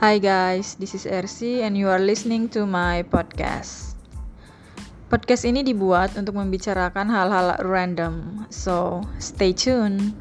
Hi guys, this is Ersi and you are listening to my podcast. Podcast ini dibuat untuk membicarakan hal-hal random, so stay tuned.